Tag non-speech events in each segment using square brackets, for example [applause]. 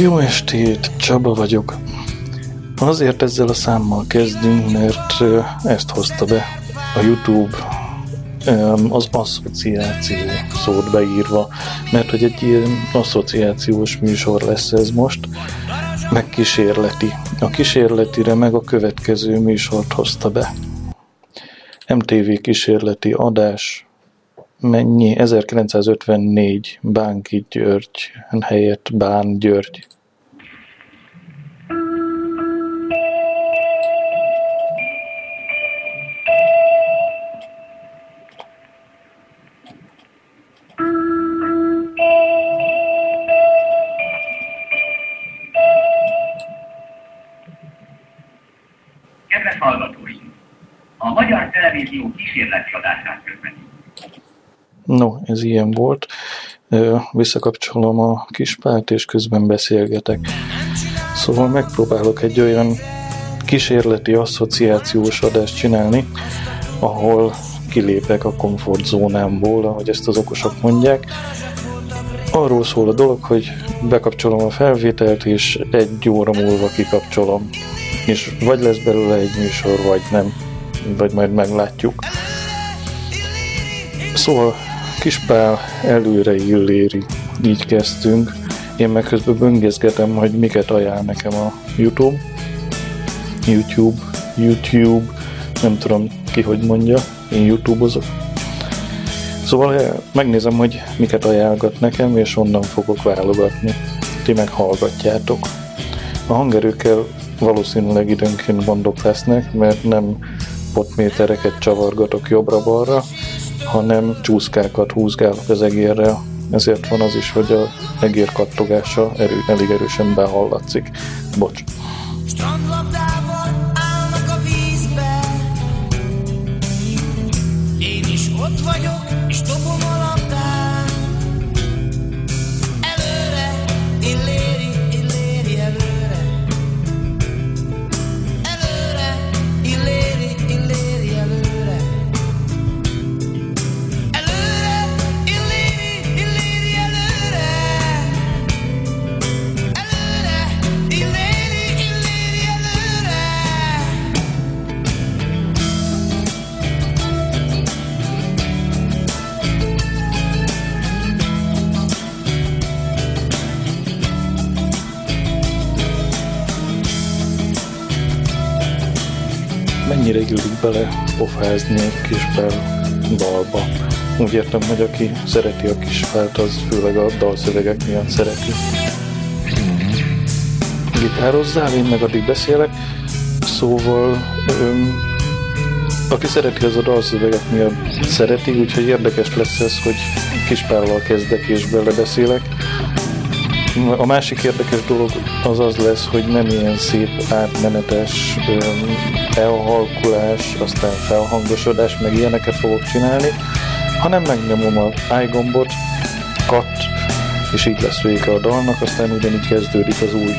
Jó estét, Csaba vagyok. Azért ezzel a számmal kezdünk, mert ezt hozta be a YouTube az asszociáció szót beírva, mert hogy egy ilyen asszociációs műsor lesz ez most, meg kísérleti. A kísérletire meg a következő műsort hozta be. MTV kísérleti adás, mennyi? 1954 Bánki György helyett Bán György. Kedves hallgatóink! A Magyar Televízió kísérleti adását közvetítjük. No, ez ilyen volt. Visszakapcsolom a kispárt, és közben beszélgetek. Szóval megpróbálok egy olyan kísérleti asszociációs adást csinálni, ahol kilépek a komfortzónámból, ahogy ezt az okosok mondják. Arról szól a dolog, hogy bekapcsolom a felvételt, és egy óra múlva kikapcsolom. És vagy lesz belőle egy műsor, vagy nem. Vagy majd meglátjuk. Szóval Kispál előre illéri. Így kezdtünk. Én meg közben böngészgetem, hogy miket ajánl nekem a YouTube. YouTube, YouTube, nem tudom ki hogy mondja, én YouTube-ozok. Szóval eh, megnézem, hogy miket ajánlgat nekem, és onnan fogok válogatni. Ti meghallgatjátok. A hangerőkkel valószínűleg időnként gondok lesznek, mert nem potmétereket csavargatok jobbra-balra, hanem csúszkákat húzgálok az egérrel. Ezért van az is, hogy a egér kattogása erő, elég erősen behallatszik. Bocs. Én Mennyire illik bele pofázni egy kis bel dalba? Úgy értem, hogy aki szereti a kisfát, az főleg a dalszövegek miatt szereti. Gitározzál, én meg addig beszélek. Szóval, öm, aki szereti, az a dalszövegek miatt szereti, úgyhogy érdekes lesz ez, hogy kispállal kezdek és belebeszélek. A másik érdekes dolog az az lesz, hogy nem ilyen szép átmenetes elhalkulás, aztán felhangosodás, meg ilyeneket fogok csinálni, hanem megnyomom a I gombot, cut, és így lesz vége a dalnak, aztán ugyanígy kezdődik az új.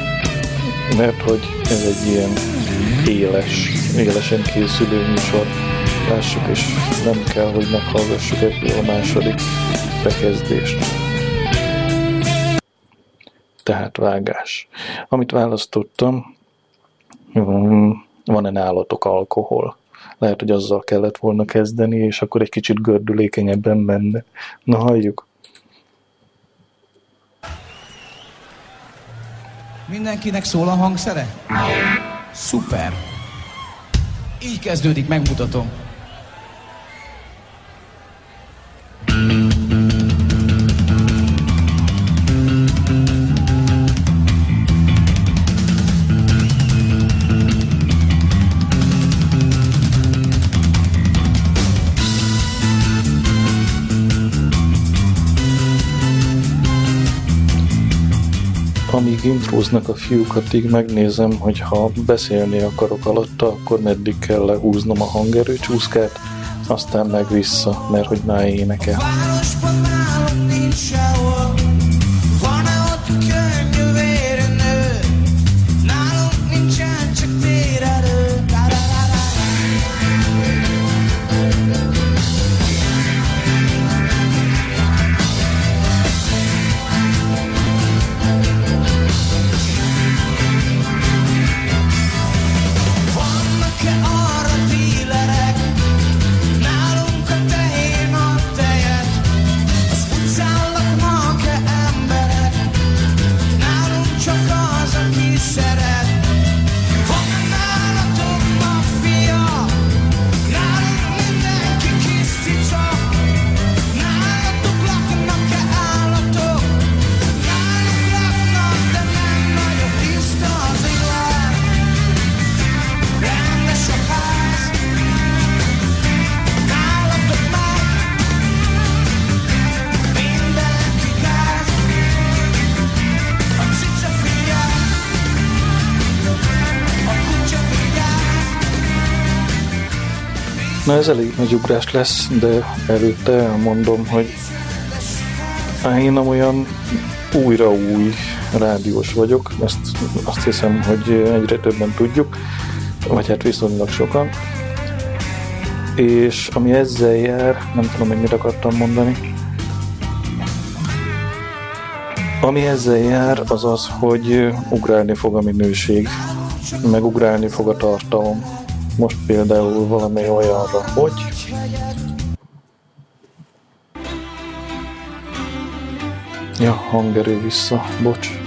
Mert hogy ez egy ilyen éles, élesen készülő műsor. Lássuk, és nem kell, hogy meghallgassuk ebből a második bekezdést tehát vágás. Amit választottam, mm, van-e nálatok alkohol? Lehet, hogy azzal kellett volna kezdeni, és akkor egy kicsit gördülékenyebben menne. Na, halljuk. Mindenkinek szól a hangszere? Szuper! Így kezdődik, megmutatom. Amíg intróznak a fiúk, addig megnézem, hogy ha beszélni akarok alatta, akkor meddig kell lehúznom a hangerőcsúszkát, aztán meg vissza, mert hogy már énekel. Városban nálunk nincs sehol, ez elég nagy ugrás lesz, de előtte elmondom, hogy én olyan újra új rádiós vagyok, ezt azt hiszem, hogy egyre többen tudjuk, vagy hát viszonylag sokan. És ami ezzel jár, nem tudom, hogy mit akartam mondani, ami ezzel jár, az az, hogy ugrálni fog a minőség, meg ugrálni fog a tartalom. Most például valami olyanra, hogy Ja, hangerő vissza, bocs.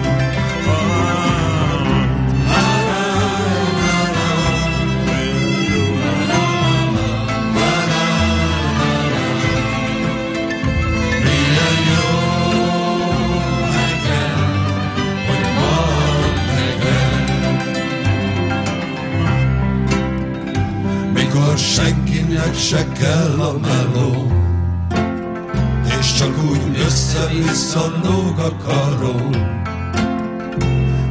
se kell a meló csak úgy össze-vissza lóg a karom,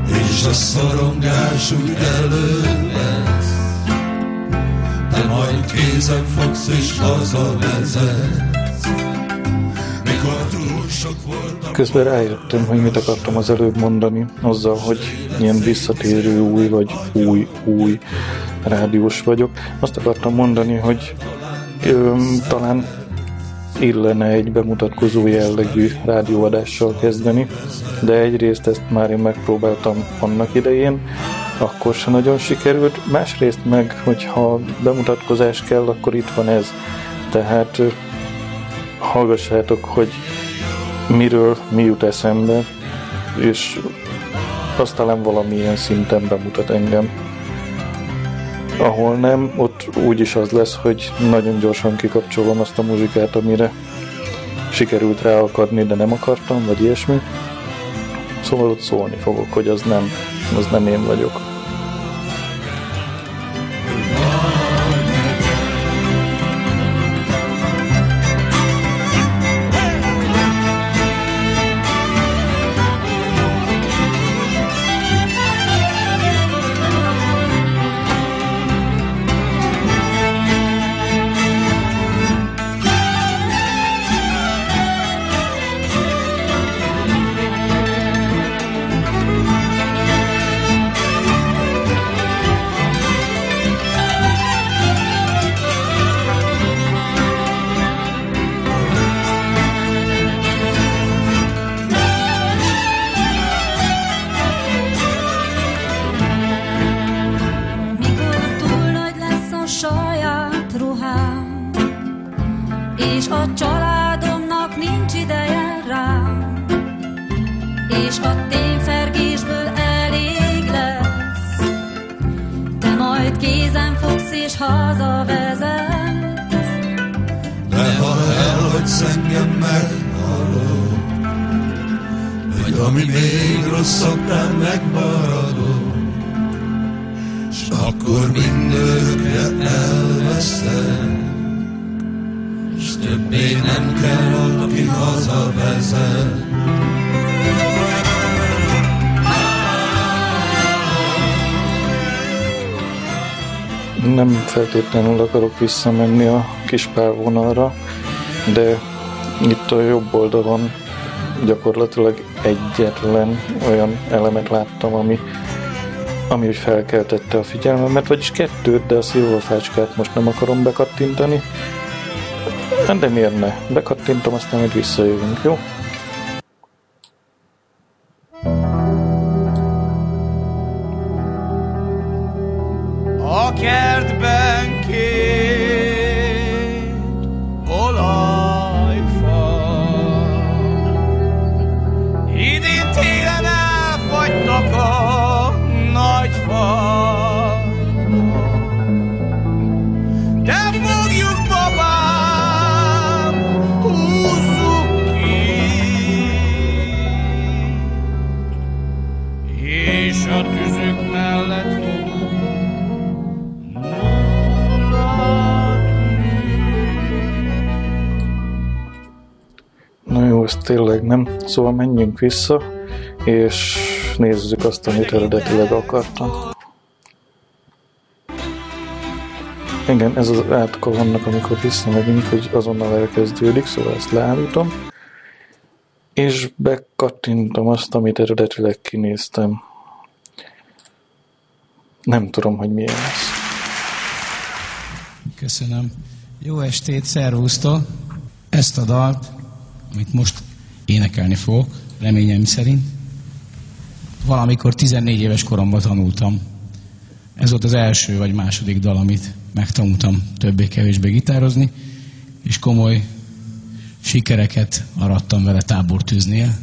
és a szorongás úgy elővesz, de majd kézen fogsz és hazavezetsz. Mikor túl sok volt Közben rájöttem, hogy mit akartam az előbb mondani, azzal, hogy ilyen visszatérő új vagy új-új rádiós vagyok. Azt akartam mondani, hogy ö, talán illene egy bemutatkozó jellegű rádióadással kezdeni, de egyrészt ezt már én megpróbáltam annak idején, akkor se nagyon sikerült, másrészt meg, hogyha bemutatkozás kell, akkor itt van ez. Tehát hallgassátok, hogy miről mi jut eszembe, és azt talán valamilyen szinten bemutat engem ahol nem, ott úgyis az lesz, hogy nagyon gyorsan kikapcsolom azt a muzsikát, amire sikerült ráakadni, de nem akartam, vagy ilyesmi. Szóval ott szólni fogok, hogy az nem, az nem én vagyok. Feltétlenül akarok visszamenni a kis párvonalra, de itt a jobb oldalon gyakorlatilag egyetlen olyan elemet láttam, ami, ami úgy felkeltette a figyelmemet, vagyis kettőt, de a szilvafácskát most nem akarom bekattintani. De miért ne? Bekattintom, aztán majd visszajövünk, jó? Szóval menjünk vissza, és nézzük azt, amit eredetileg akartam. Igen, ez az átka vannak, amikor visszamegyünk, hogy azonnal elkezdődik, szóval ezt leállítom. És bekattintom azt, amit eredetileg kinéztem. Nem tudom, hogy milyen lesz. Köszönöm. Jó estét, szervusztok! Ezt a dalt, amit most énekelni fogok, reményem szerint, valamikor 14 éves koromban tanultam. Ez volt az első vagy második dal, amit megtanultam többé-kevésbé gitározni, és komoly sikereket arattam vele tábortűznél.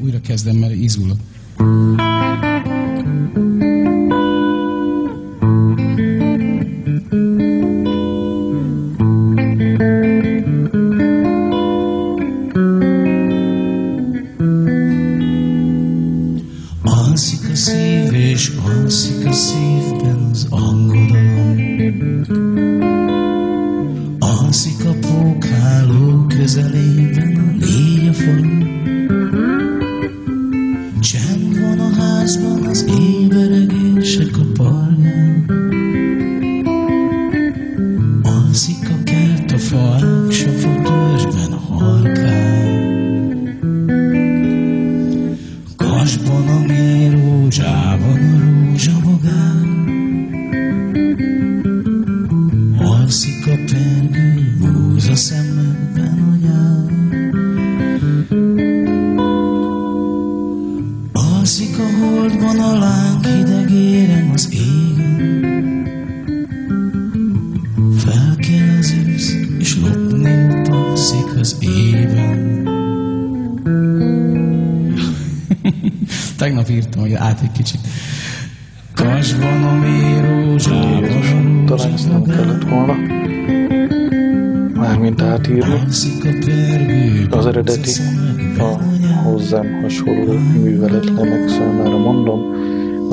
Újra kezdem, mert izgulok.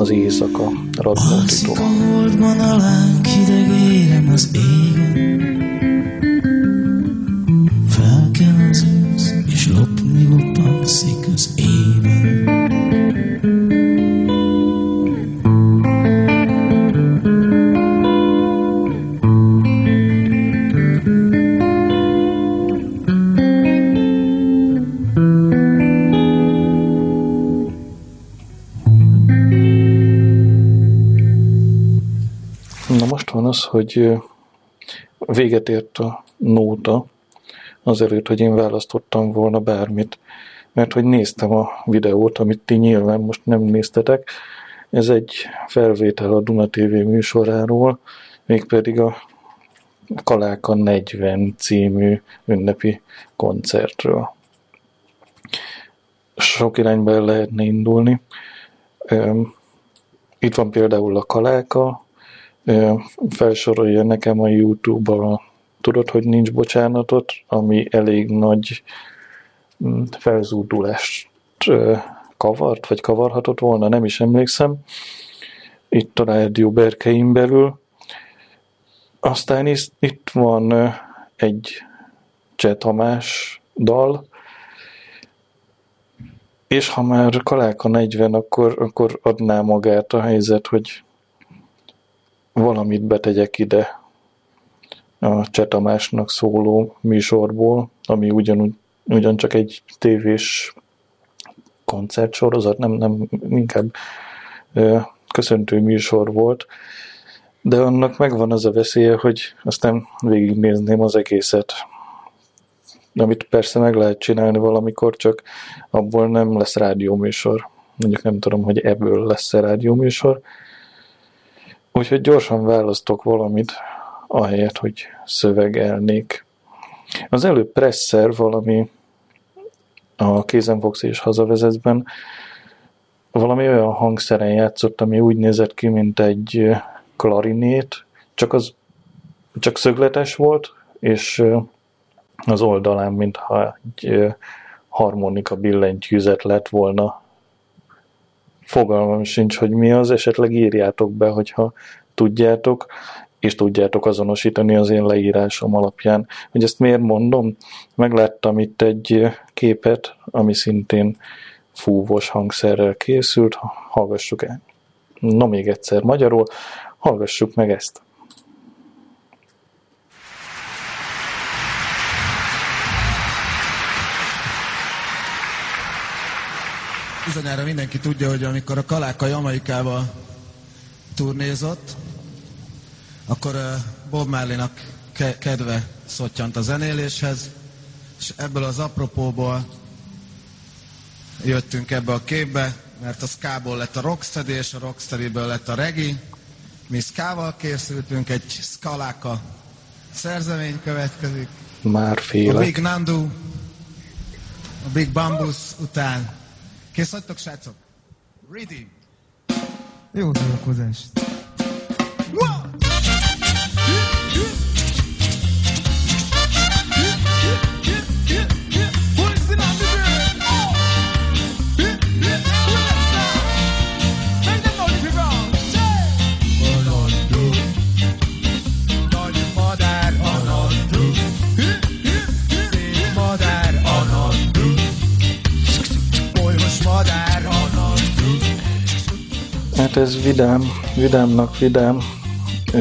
Az éjszaka Radnótitól. Alszik a holdban hideg érem az égen most van az, hogy véget ért a nóta, azelőtt, hogy én választottam volna bármit, mert hogy néztem a videót, amit ti nyilván most nem néztetek, ez egy felvétel a Duna TV műsoráról, mégpedig a Kaláka 40 című ünnepi koncertről. Sok irányba el lehetne indulni. Itt van például a Kaláka, felsorolja nekem a YouTube-a tudod, hogy nincs bocsánatot, ami elég nagy mm, felzúdulást kavart, vagy kavarhatott volna, nem is emlékszem. Itt a rádió berkeim belül. Aztán itt van egy Csetamás dal, és ha már Kaláka 40, akkor, akkor adná magát a helyzet, hogy valamit betegyek ide a Csetamásnak szóló műsorból, ami ugyanúgy, ugyancsak egy tévés koncertsorozat, nem, nem inkább köszöntő műsor volt, de annak megvan az a veszélye, hogy aztán végignézném az egészet. Amit persze meg lehet csinálni valamikor, csak abból nem lesz rádióműsor. Mondjuk nem tudom, hogy ebből lesz-e rádióműsor. Úgyhogy gyorsan választok valamit, ahelyett, hogy szövegelnék. Az előbb Presser valami a kézenfogsz és hazavezetben valami olyan hangszeren játszott, ami úgy nézett ki, mint egy klarinét, csak az csak szögletes volt, és az oldalán, mintha egy harmonika billentyűzet lett volna. Fogalmam sincs, hogy mi az, esetleg írjátok be, hogyha tudjátok és tudjátok azonosítani az én leírásom alapján. Hogy ezt miért mondom? Megláttam itt egy képet, ami szintén fúvós hangszerrel készült, hallgassuk el. No még egyszer magyarul, hallgassuk meg ezt. Bizonyára mindenki tudja, hogy amikor a Kaláka Jamaikába turnézott, akkor Bob Marley-nak kedve szottyant a zenéléshez, és ebből az apropóból jöttünk ebbe a képbe, mert a skából lett a rocksteady, és a rocksteadyből lett a regi. Mi skával készültünk, egy skaláka szerzemény következik. Már félek. A Big Nandu, a Big Bambus után. Kész vagytok, srácok? Ready! Jó szórakozást! Ez vidám, vidámnak vidám,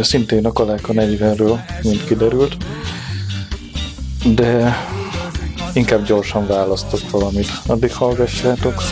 szintén a Kaláka 40-ről, mint kiderült, de inkább gyorsan választok valamit. Addig hallgassátok.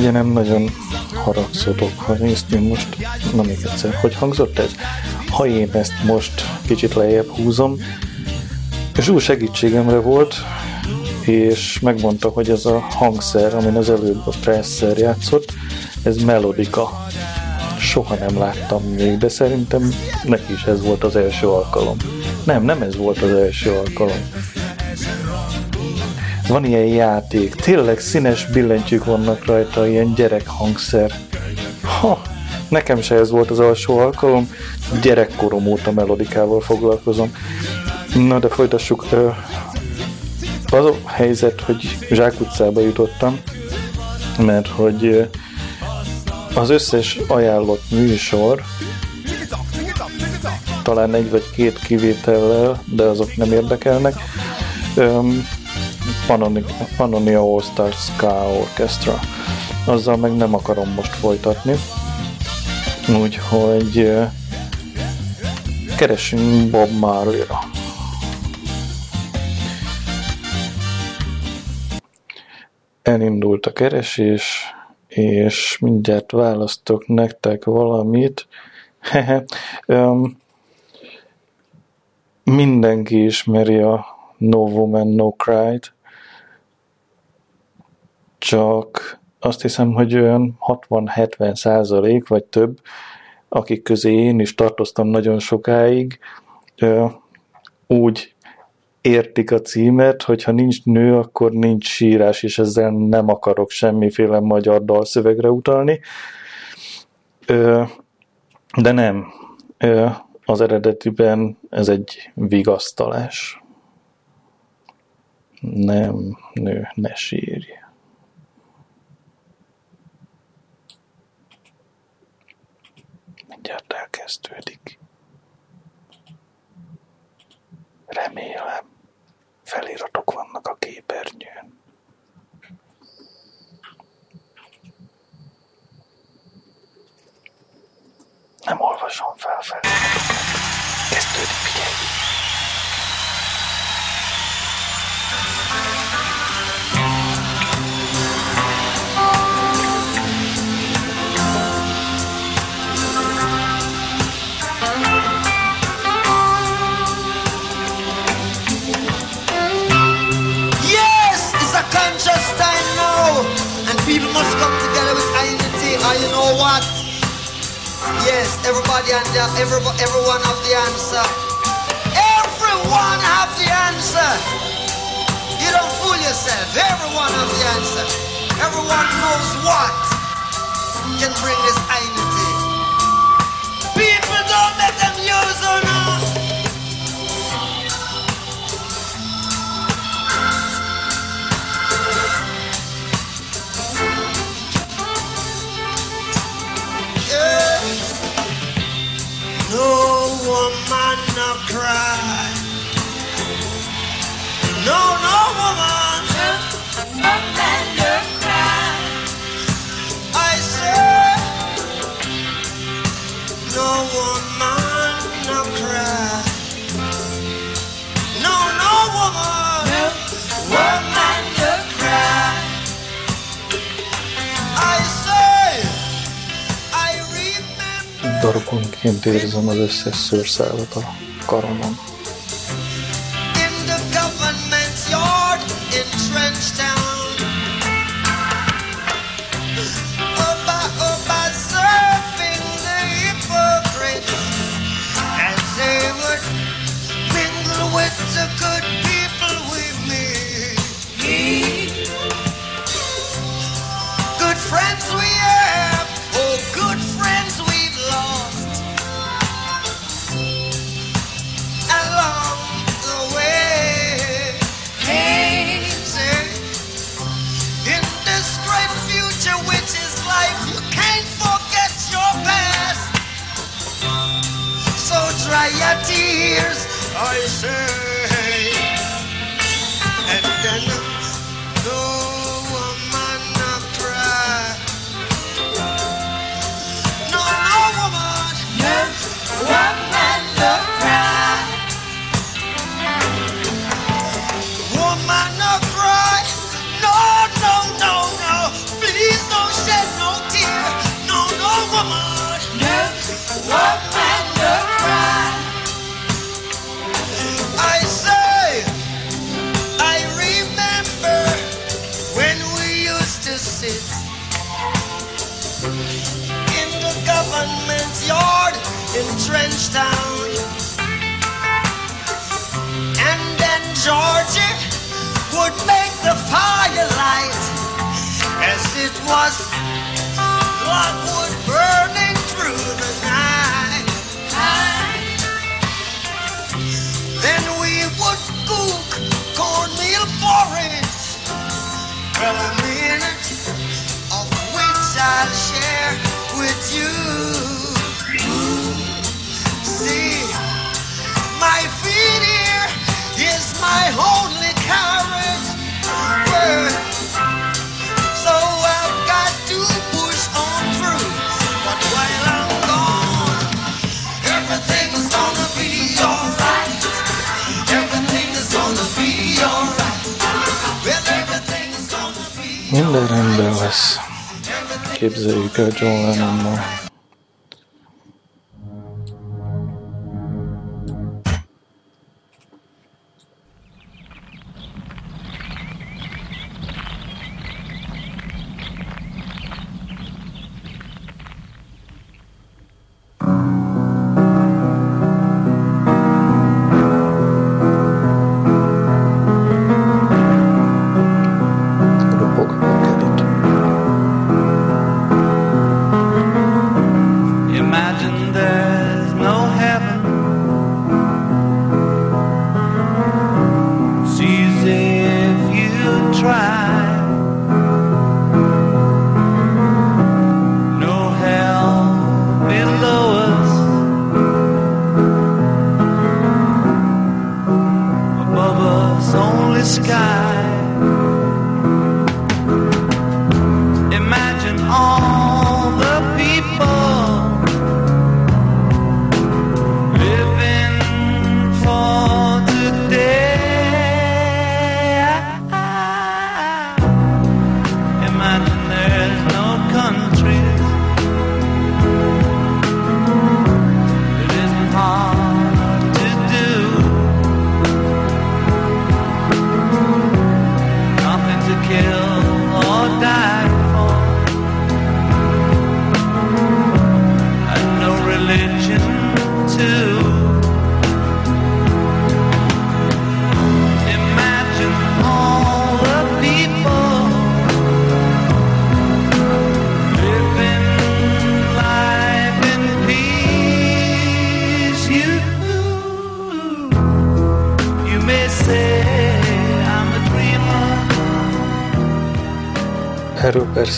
Ugye nem nagyon haragszotok, ha néztünk most, na még egyszer, hogy hangzott ez? Ha én ezt most kicsit lejjebb húzom, Zsú segítségemre volt, és megmondta, hogy ez a hangszer, amin az előbb a Presser játszott, ez melodika. Soha nem láttam még, de szerintem neki is ez volt az első alkalom. Nem, nem ez volt az első alkalom. Van ilyen játék, tényleg színes billentyűk vannak rajta, ilyen gyerekhangszer. Ha, nekem se ez volt az alsó alkalom, gyerekkorom óta melodikával foglalkozom. Na de folytassuk. Az a helyzet, hogy Zsák utcába jutottam, mert hogy az összes ajánlott műsor talán egy vagy két kivétellel, de azok nem érdekelnek. Pannonia All Star Ska Orchestra. Azzal meg nem akarom most folytatni. Úgyhogy keresünk Bob Marley-ra. elindult a keresés, és mindjárt választok nektek valamit. Hehe, mindenki ismeri a No Woman, No Cry-t, csak azt hiszem, hogy olyan 60-70 százalék, vagy több, akik közé én is tartoztam nagyon sokáig, úgy értik a címet, hogyha nincs nő, akkor nincs sírás, és ezzel nem akarok semmiféle magyar dalszövegre utalni. De nem. Az eredetiben ez egy vigasztalás. Nem, nő, ne sírj. Elkezdődik. Remélem, feliratok vannak a képernyőn. Nem olvasom fel feliratokat. Kezdődik, figyelj! Unity. You know what? Yes, everybody and every, everyone have the answer. Everyone have the answer. You don't fool yourself. Everyone have the answer. Everyone knows what can bring this unity. Woman no cry. No, no woman. No man no cry. I say. No woman no cry. No, no woman. No woman no cry. I say. I remember. Darabonként érzem az összes szőrszálat a karomon. Corona. Would make the firelight as it was logwood burning through the night. Then we would cook cornmeal porridge. Well, a minute of which I'll share with you. See, my feet here is my only Minden rendben lesz. Képzeljük el John Lennonnal.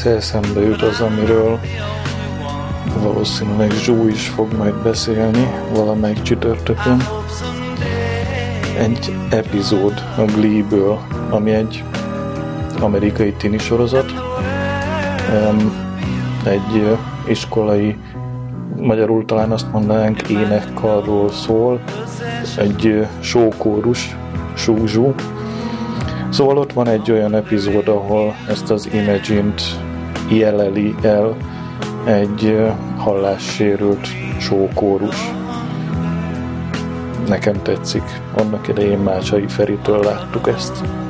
Persze eszembe jut az, amiről valószínűleg Zsú is fog majd beszélni valamelyik csütörtökön. Egy epizód a Glee-ből, ami egy amerikai tini sorozat. Egy iskolai, magyarul talán azt mondanánk énekkarról szól, egy sókórus, súzsú, Szóval ott van egy olyan epizód, ahol ezt az Imagine-t jeleli el egy hallássérült sókórus. Nekem tetszik. Annak idején Mácsai Feritől láttuk ezt.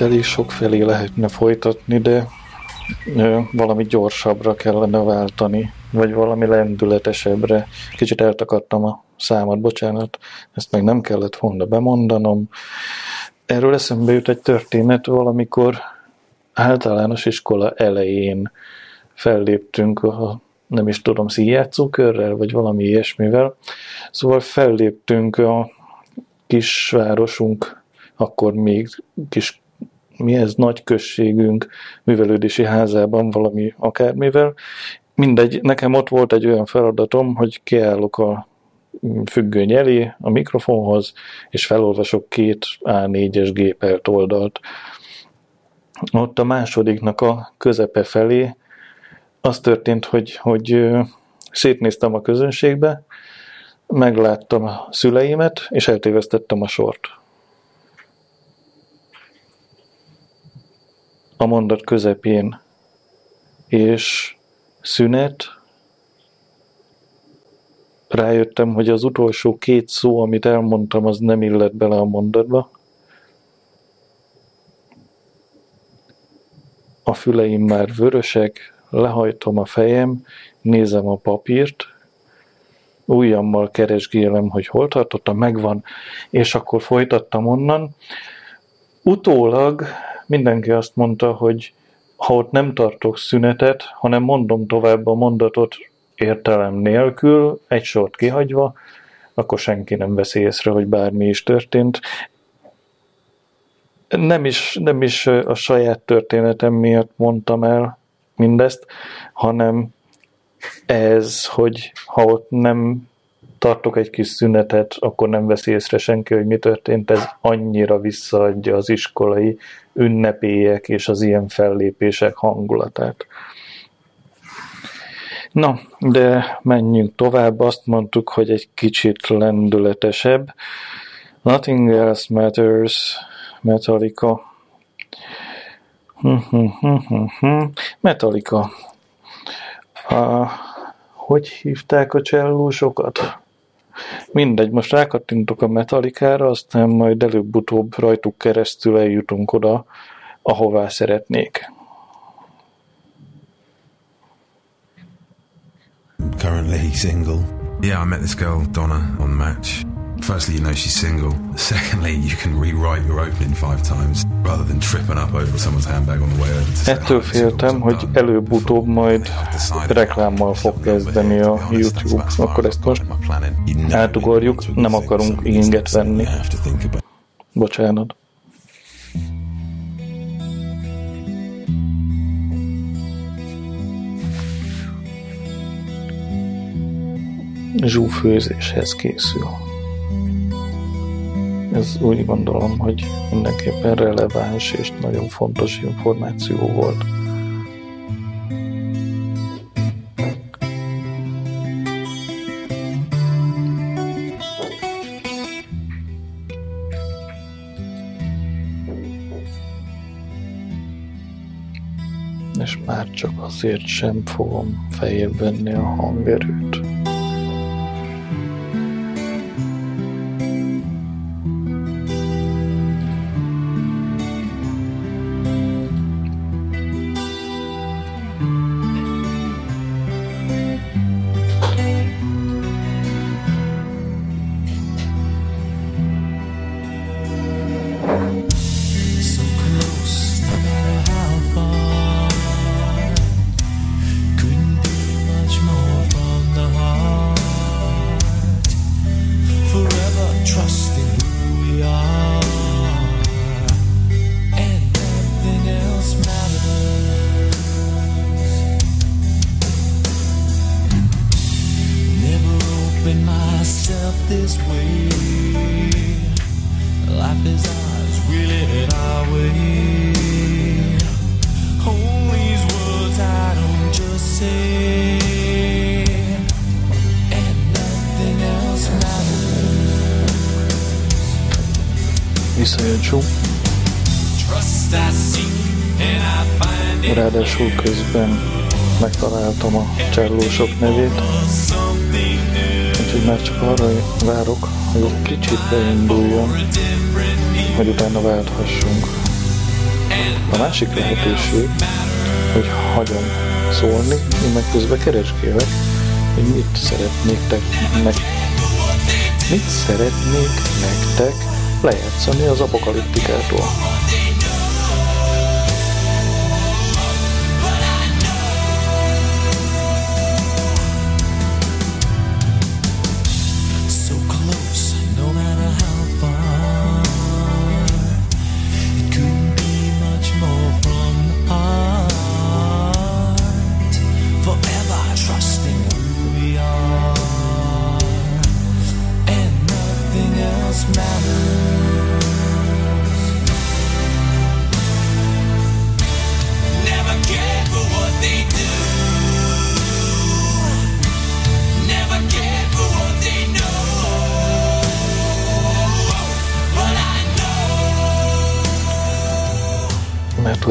Elég sok felé lehetne folytatni, de valami gyorsabbra kellene váltani, vagy valami lendületesebbre. Kicsit eltakadtam a számat, bocsánat, ezt meg nem kellett volna bemondanom. Erről eszembe jut egy történet, valamikor általános iskola elején felléptünk a nem is tudom, színjátszókörrel, vagy valami ilyesmivel. Szóval felléptünk a kisvárosunk, akkor még kis mi ez, nagy községünk művelődési házában valami akármivel. Mindegy, nekem ott volt egy olyan feladatom, hogy kiállok a függöny elé a mikrofonhoz, és felolvasok két A4-es gépelt oldalt. Ott a másodiknak a közepe felé az történt, hogy, hogy szétnéztem a közönségbe, megláttam a szüleimet, és eltévesztettem a sort. A mondat közepén. És szünet, rájöttem, hogy az utolsó két szó, amit elmondtam, az nem illett bele a mondatba. A füleim már vörösek, lehajtom a fejem, nézem a papírt, ujjammal keresgélem, hogy hol tartottam, megvan, és akkor folytattam onnan. Utólag mindenki azt mondta, hogy ha ott nem tartok szünetet, hanem mondom tovább a mondatot értelem nélkül, egy sort kihagyva, akkor senki nem veszi észre, hogy bármi is történt. Nem is, nem is a saját történetem miatt mondtam el mindezt, hanem ez, hogy ha ott nem tartok egy kis szünetet, akkor nem veszi észre senki, hogy mi történt, ez annyira visszaadja az iskolai ünnepélyek és az ilyen fellépések hangulatát. Na, de menjünk tovább. Azt mondtuk, hogy egy kicsit lendületesebb. Nothing else matters, Metallica. Metallica. A, hogy hívták a csellósokat? Mindegy, most rákattintok a metalikára, aztán majd előbb-utóbb rajtuk keresztül eljutunk oda, ahová szeretnék. Currently single. Yeah, I met this girl, Donna, on Match. Firstly, you know she's single. Secondly, you can rewrite your opening five times rather than tripping up over someone's handbag on the way over to Ettől féltem, hogy előbb-utóbb majd reklámmal fog kezdeni a YouTube. Akkor ezt most átugorjuk, nem akarunk inget venni. Bocsánat. zsúfőzéshez készül. Ez úgy gondolom, hogy mindenképpen releváns és nagyon fontos információ volt. És már csak azért sem fogom fejébb venni a hangerőt. Ráadásul közben megtaláltam a csellósok nevét, úgyhogy már csak arra várok, hogy egy kicsit beinduljon, hogy utána válthassunk. A másik lehetőség, hogy hagyom szólni, én meg közben kereskélek, hogy mit szeretnék te, meg, mit szeretnék nektek lejátszani az apokaliptikától.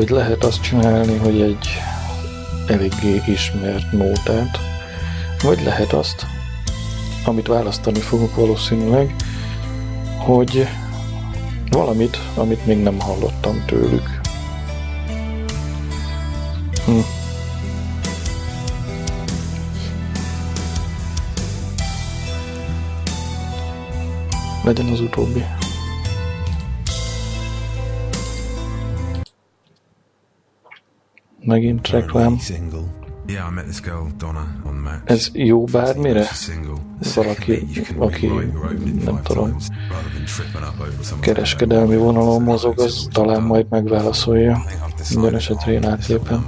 Hogy lehet azt csinálni, hogy egy eléggé ismert nótát, vagy lehet azt, amit választani fogok valószínűleg, hogy valamit, amit még nem hallottam tőlük. Hm. Legyen az utóbbi. On Match. Ez jó bármire? Valaki, [laughs] aki, nem tudom, kereskedelmi vonalon mozog, az talán majd megválaszolja. Minden esetre én átlépem.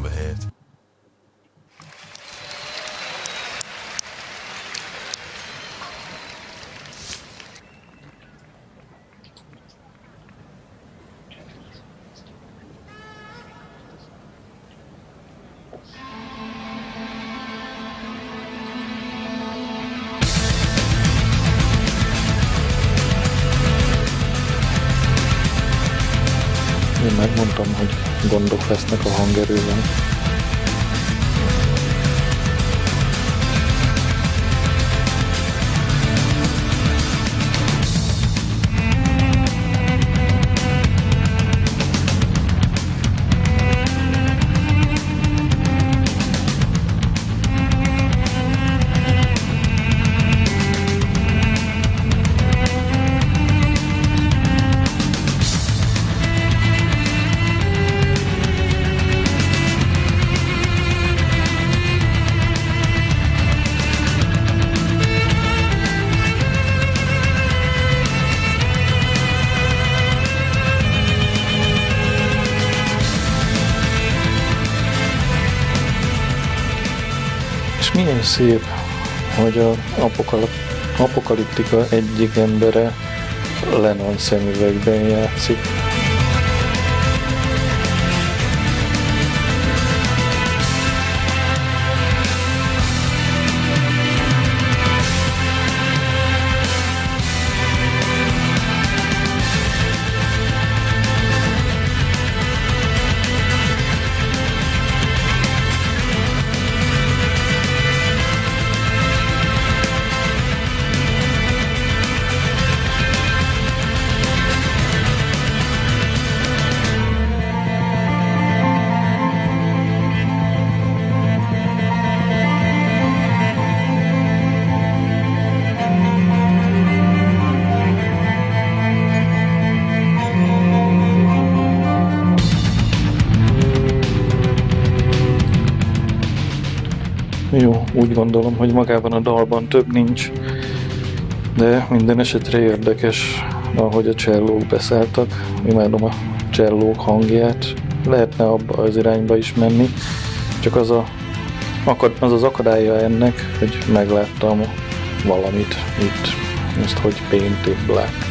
Milyen szép, hogy a apokalip, apokaliptika egyik embere Lennon szemüvegben játszik. Gondolom, hogy magában a dalban több nincs, de minden esetre érdekes, ahogy a csellók beszálltak. Imádom a csellók hangját. Lehetne abba az irányba is menni, csak az a, az, az akadálya ennek, hogy megláttam valamit itt, ezt hogy Painted Black.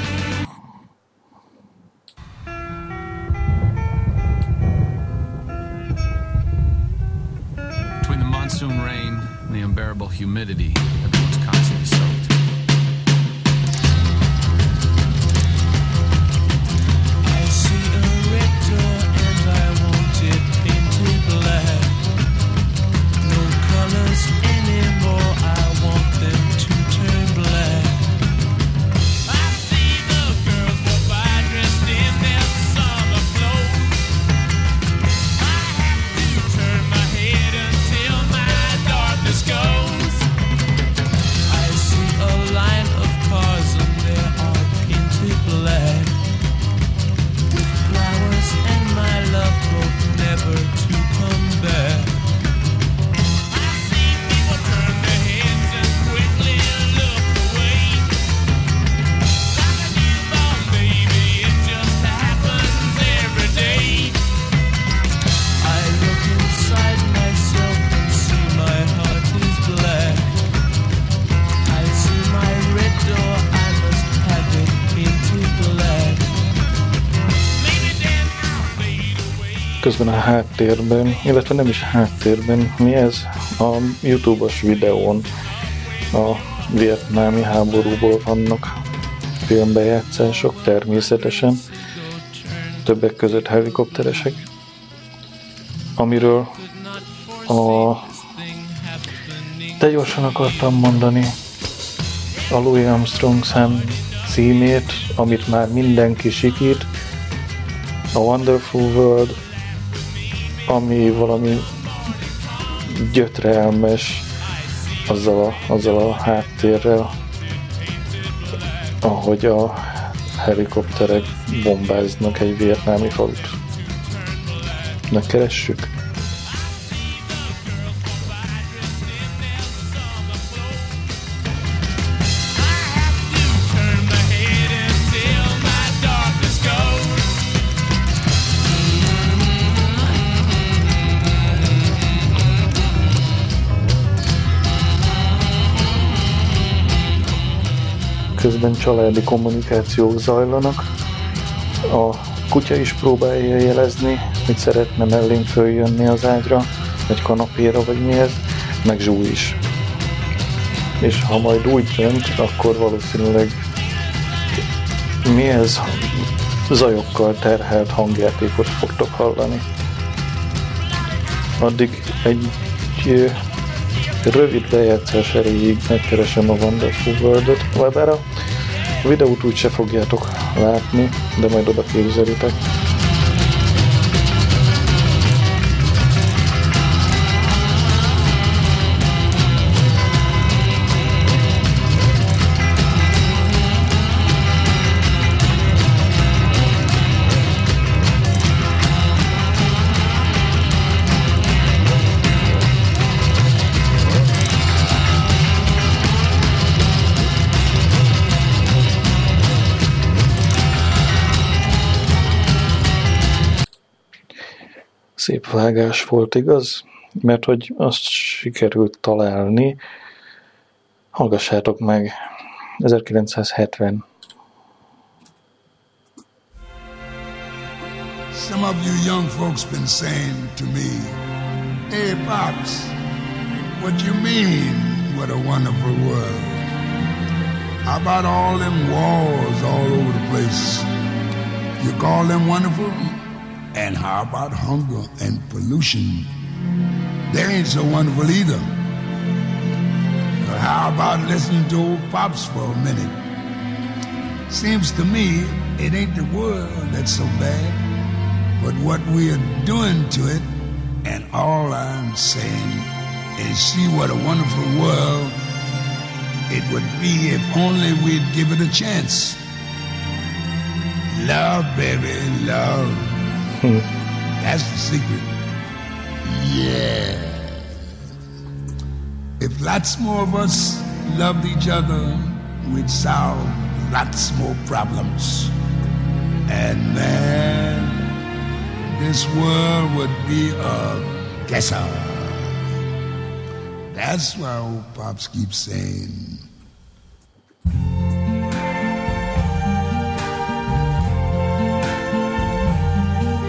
Közben a háttérben, illetve nem is háttérben, mi ez? A YouTube-os videón a vietnámi háborúból vannak filmbejátszások természetesen, többek között helikopteresek, amiről a de gyorsan akartam mondani a Louis Armstrong szám címét, amit már mindenki sikít, a Wonderful World, ami valami gyötrelmes azzal a, azzal a háttérrel, ahogy a helikopterek bombáznak egy vietnámi falut. Megkeressük? Közben családi kommunikációk zajlanak. A kutya is próbálja jelezni, hogy szeretne mellén följönni az ágyra, vagy kanapéra, vagy mi ez, meg Zsú is. És ha majd úgy dönt, akkor valószínűleg mi ez zajokkal terhelt hangjátékot fogtok hallani. Addig egy rövid bejátszás erejéig megkeresem a Wonderful World-ot webára. A videót úgy se fogjátok látni, de majd oda képzelitek. Szép vágás volt, igaz? Mert hogy azt sikerült találni, hallgassátok meg, 1970. Some of you young folks been saying to me, Hey, Pops, what you mean, what a wonderful world? How about all them wars all over the place? You call them wonderful? And how about hunger and pollution? They ain't so wonderful either. But how about listening to old Pops for a minute? Seems to me it ain't the world that's so bad, but what we are doing to it. And all I'm saying is see what a wonderful world it would be if only we'd give it a chance. Love, baby, love. [laughs] That's the secret. Yeah. If lots more of us loved each other, we'd solve lots more problems. And man, this world would be a guesser. That's why old Pops keeps saying,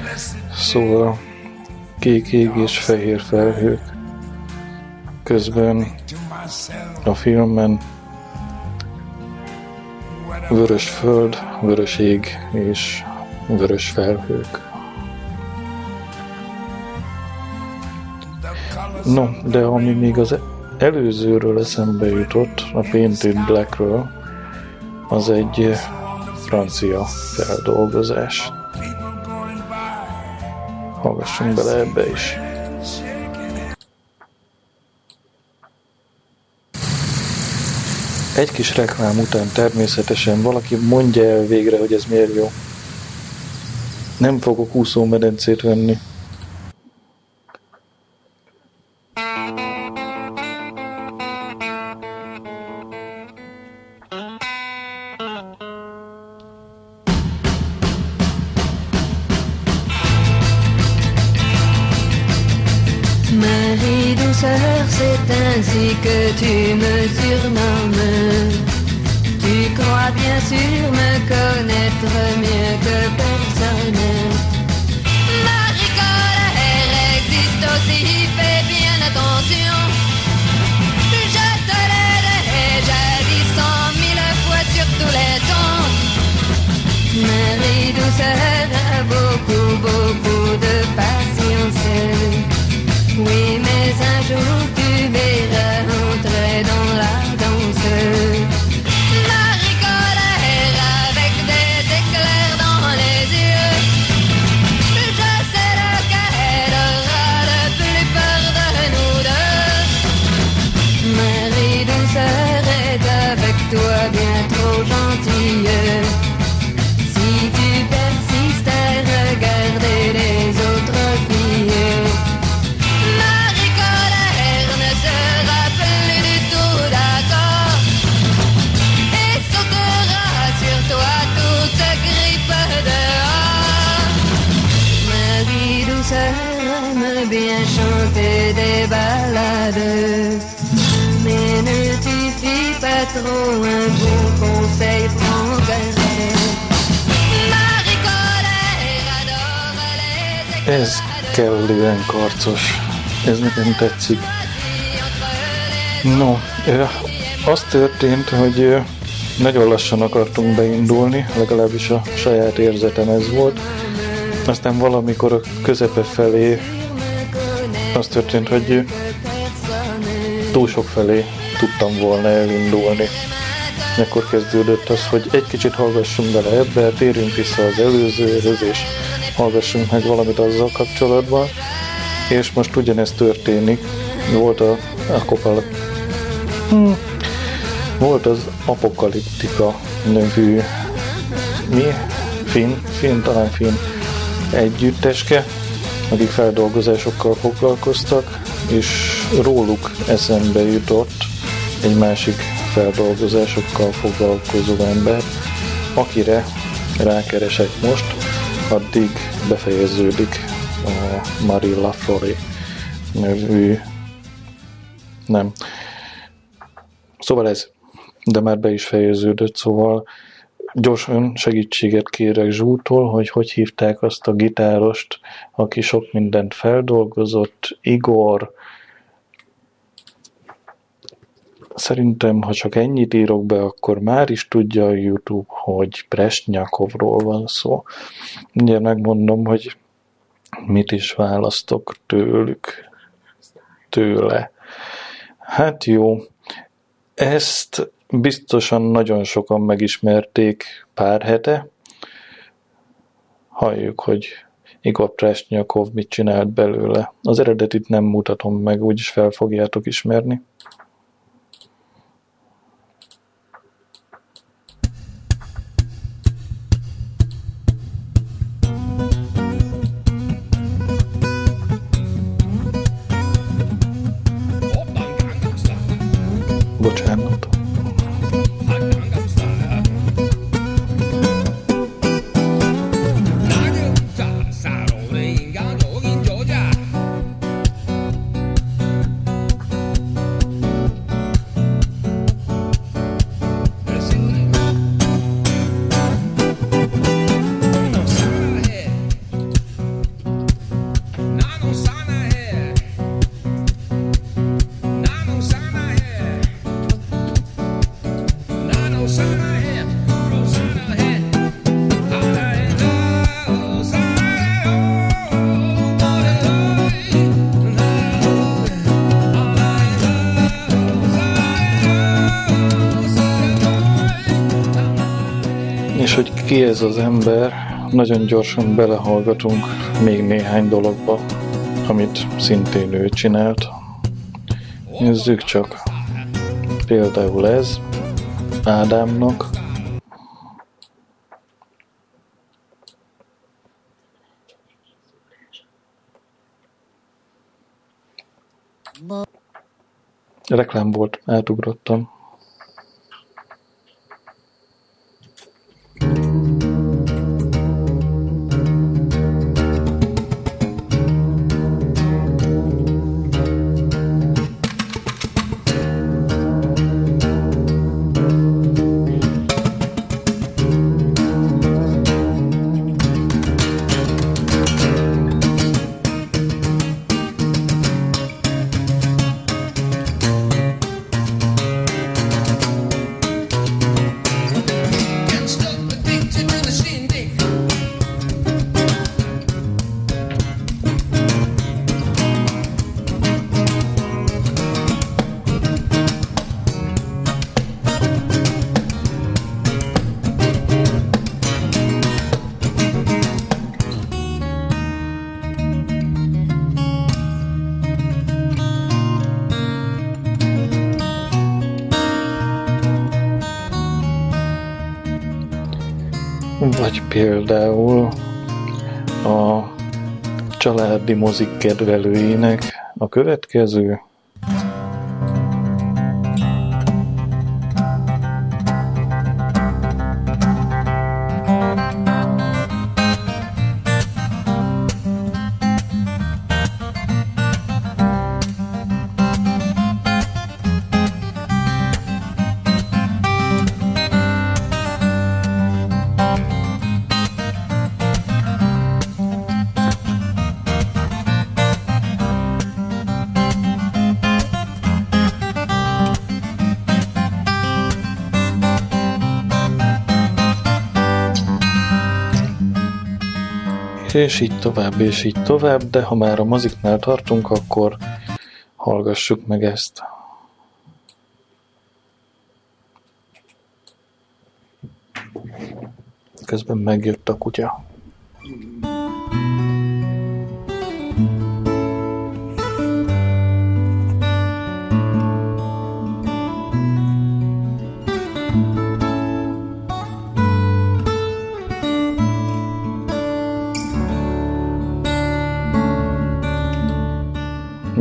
blessed Szóval kék ég és fehér felhők. Közben a filmben vörös föld, vörös ég és vörös felhők. No, de ami még az előzőről eszembe jutott, a Painted Blackről, az egy francia feldolgozás. Hallgassunk bele ebbe is. Egy kis reklám után természetesen valaki mondja el végre, hogy ez miért jó. Nem fogok úszómedencét venni. Kellően karcos. Ez nekem tetszik. No, az történt, hogy nagyon lassan akartunk beindulni, legalábbis a saját érzetem ez volt. Aztán valamikor a közepe felé az történt, hogy túl sok felé tudtam volna elindulni. Ekkor kezdődött az, hogy egy kicsit hallgassunk bele ebbe, térjünk vissza az előzőhöz, és hallgassunk meg valamit azzal kapcsolatban. És most ugyanezt történik. Volt a, a kopal... Hmm. Volt az Apokaliptika nevű mi? Finn? Finn, talán Finn együtteske, akik feldolgozásokkal foglalkoztak, és róluk eszembe jutott egy másik feldolgozásokkal foglalkozó ember, akire rákeresek most, addig befejeződik a Marie Laflore nevű nem. Szóval ez, de már be is fejeződött, szóval gyorsan segítséget kérek Zsútól, hogy hogy hívták azt a gitárost, aki sok mindent feldolgozott, Igor, Szerintem, ha csak ennyit írok be, akkor már is tudja a YouTube, hogy Presnyakovról van szó. Ugye megmondom, hogy mit is választok tőlük, tőle. Hát jó, ezt biztosan nagyon sokan megismerték pár hete. Halljuk, hogy Igor Presnyakov mit csinált belőle. Az eredetit nem mutatom meg, úgyis fel fogjátok ismerni. Ez az ember, nagyon gyorsan belehallgatunk még néhány dologba, amit szintén ő csinált. Nézzük csak. Például ez Ádámnak. Reklám volt, átugrottam. Például a családi mozik kedvelőinek a következő. És így tovább, és így tovább, de ha már a moziknál tartunk, akkor hallgassuk meg ezt. Közben megjött a kutya.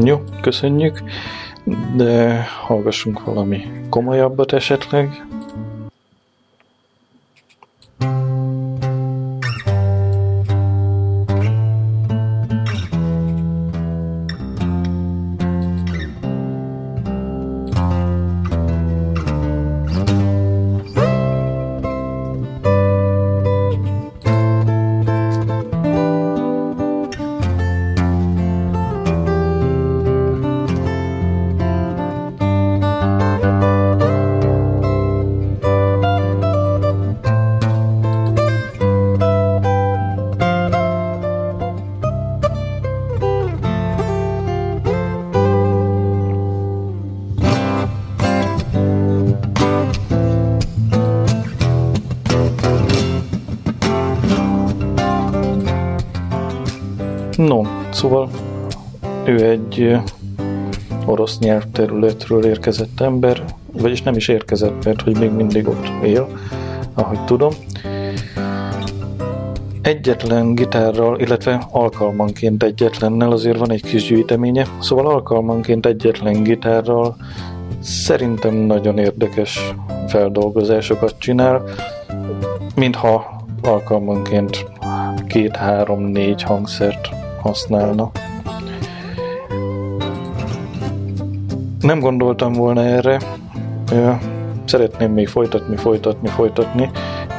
Jó, köszönjük, de hallgassunk valami komolyabbat esetleg. Egy orosz nyelvterületről érkezett ember, vagyis nem is érkezett, mert hogy még mindig ott él, ahogy tudom. Egyetlen gitárral, illetve alkalmanként egyetlennel azért van egy kis gyűjteménye, szóval alkalmanként egyetlen gitárral szerintem nagyon érdekes feldolgozásokat csinál, mintha alkalmanként két, három, négy hangszert használna. Nem gondoltam volna erre, szeretném még folytatni, folytatni, folytatni,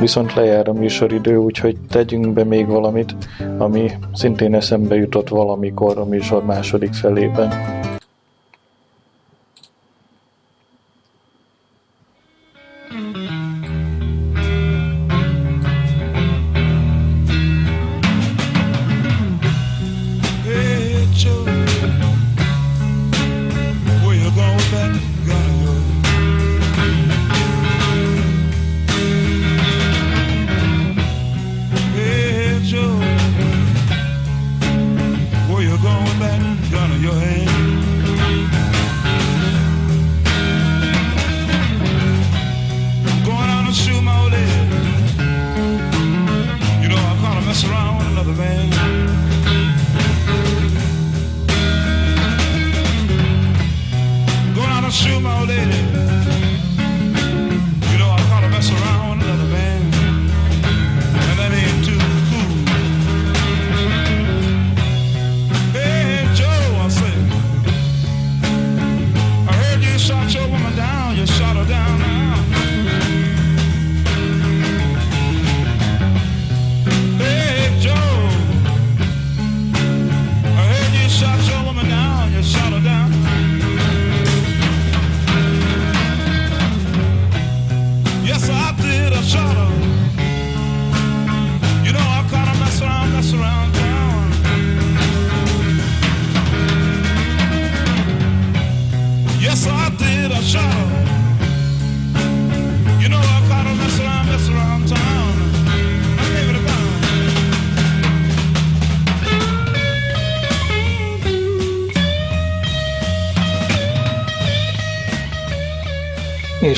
viszont lejár a műsoridő, úgyhogy tegyünk be még valamit, ami szintén eszembe jutott valamikor a műsor második felében.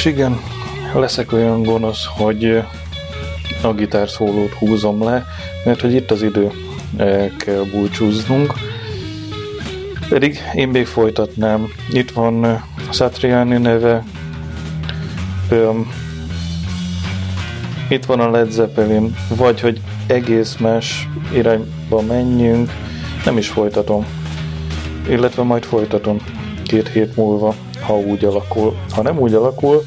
És igen, leszek olyan gonosz, hogy a gitárszólót húzom le, mert hogy itt az idő, el kell búcsúznunk. Pedig én még folytatnám. Itt van Satriani neve, itt van a Led Zeppelin, vagy hogy egész más irányba menjünk, nem is folytatom. Illetve majd folytatom két hét múlva, ha úgy alakul. Ha nem úgy alakul,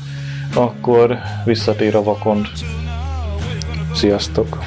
akkor visszatér a vakond. Sziasztok!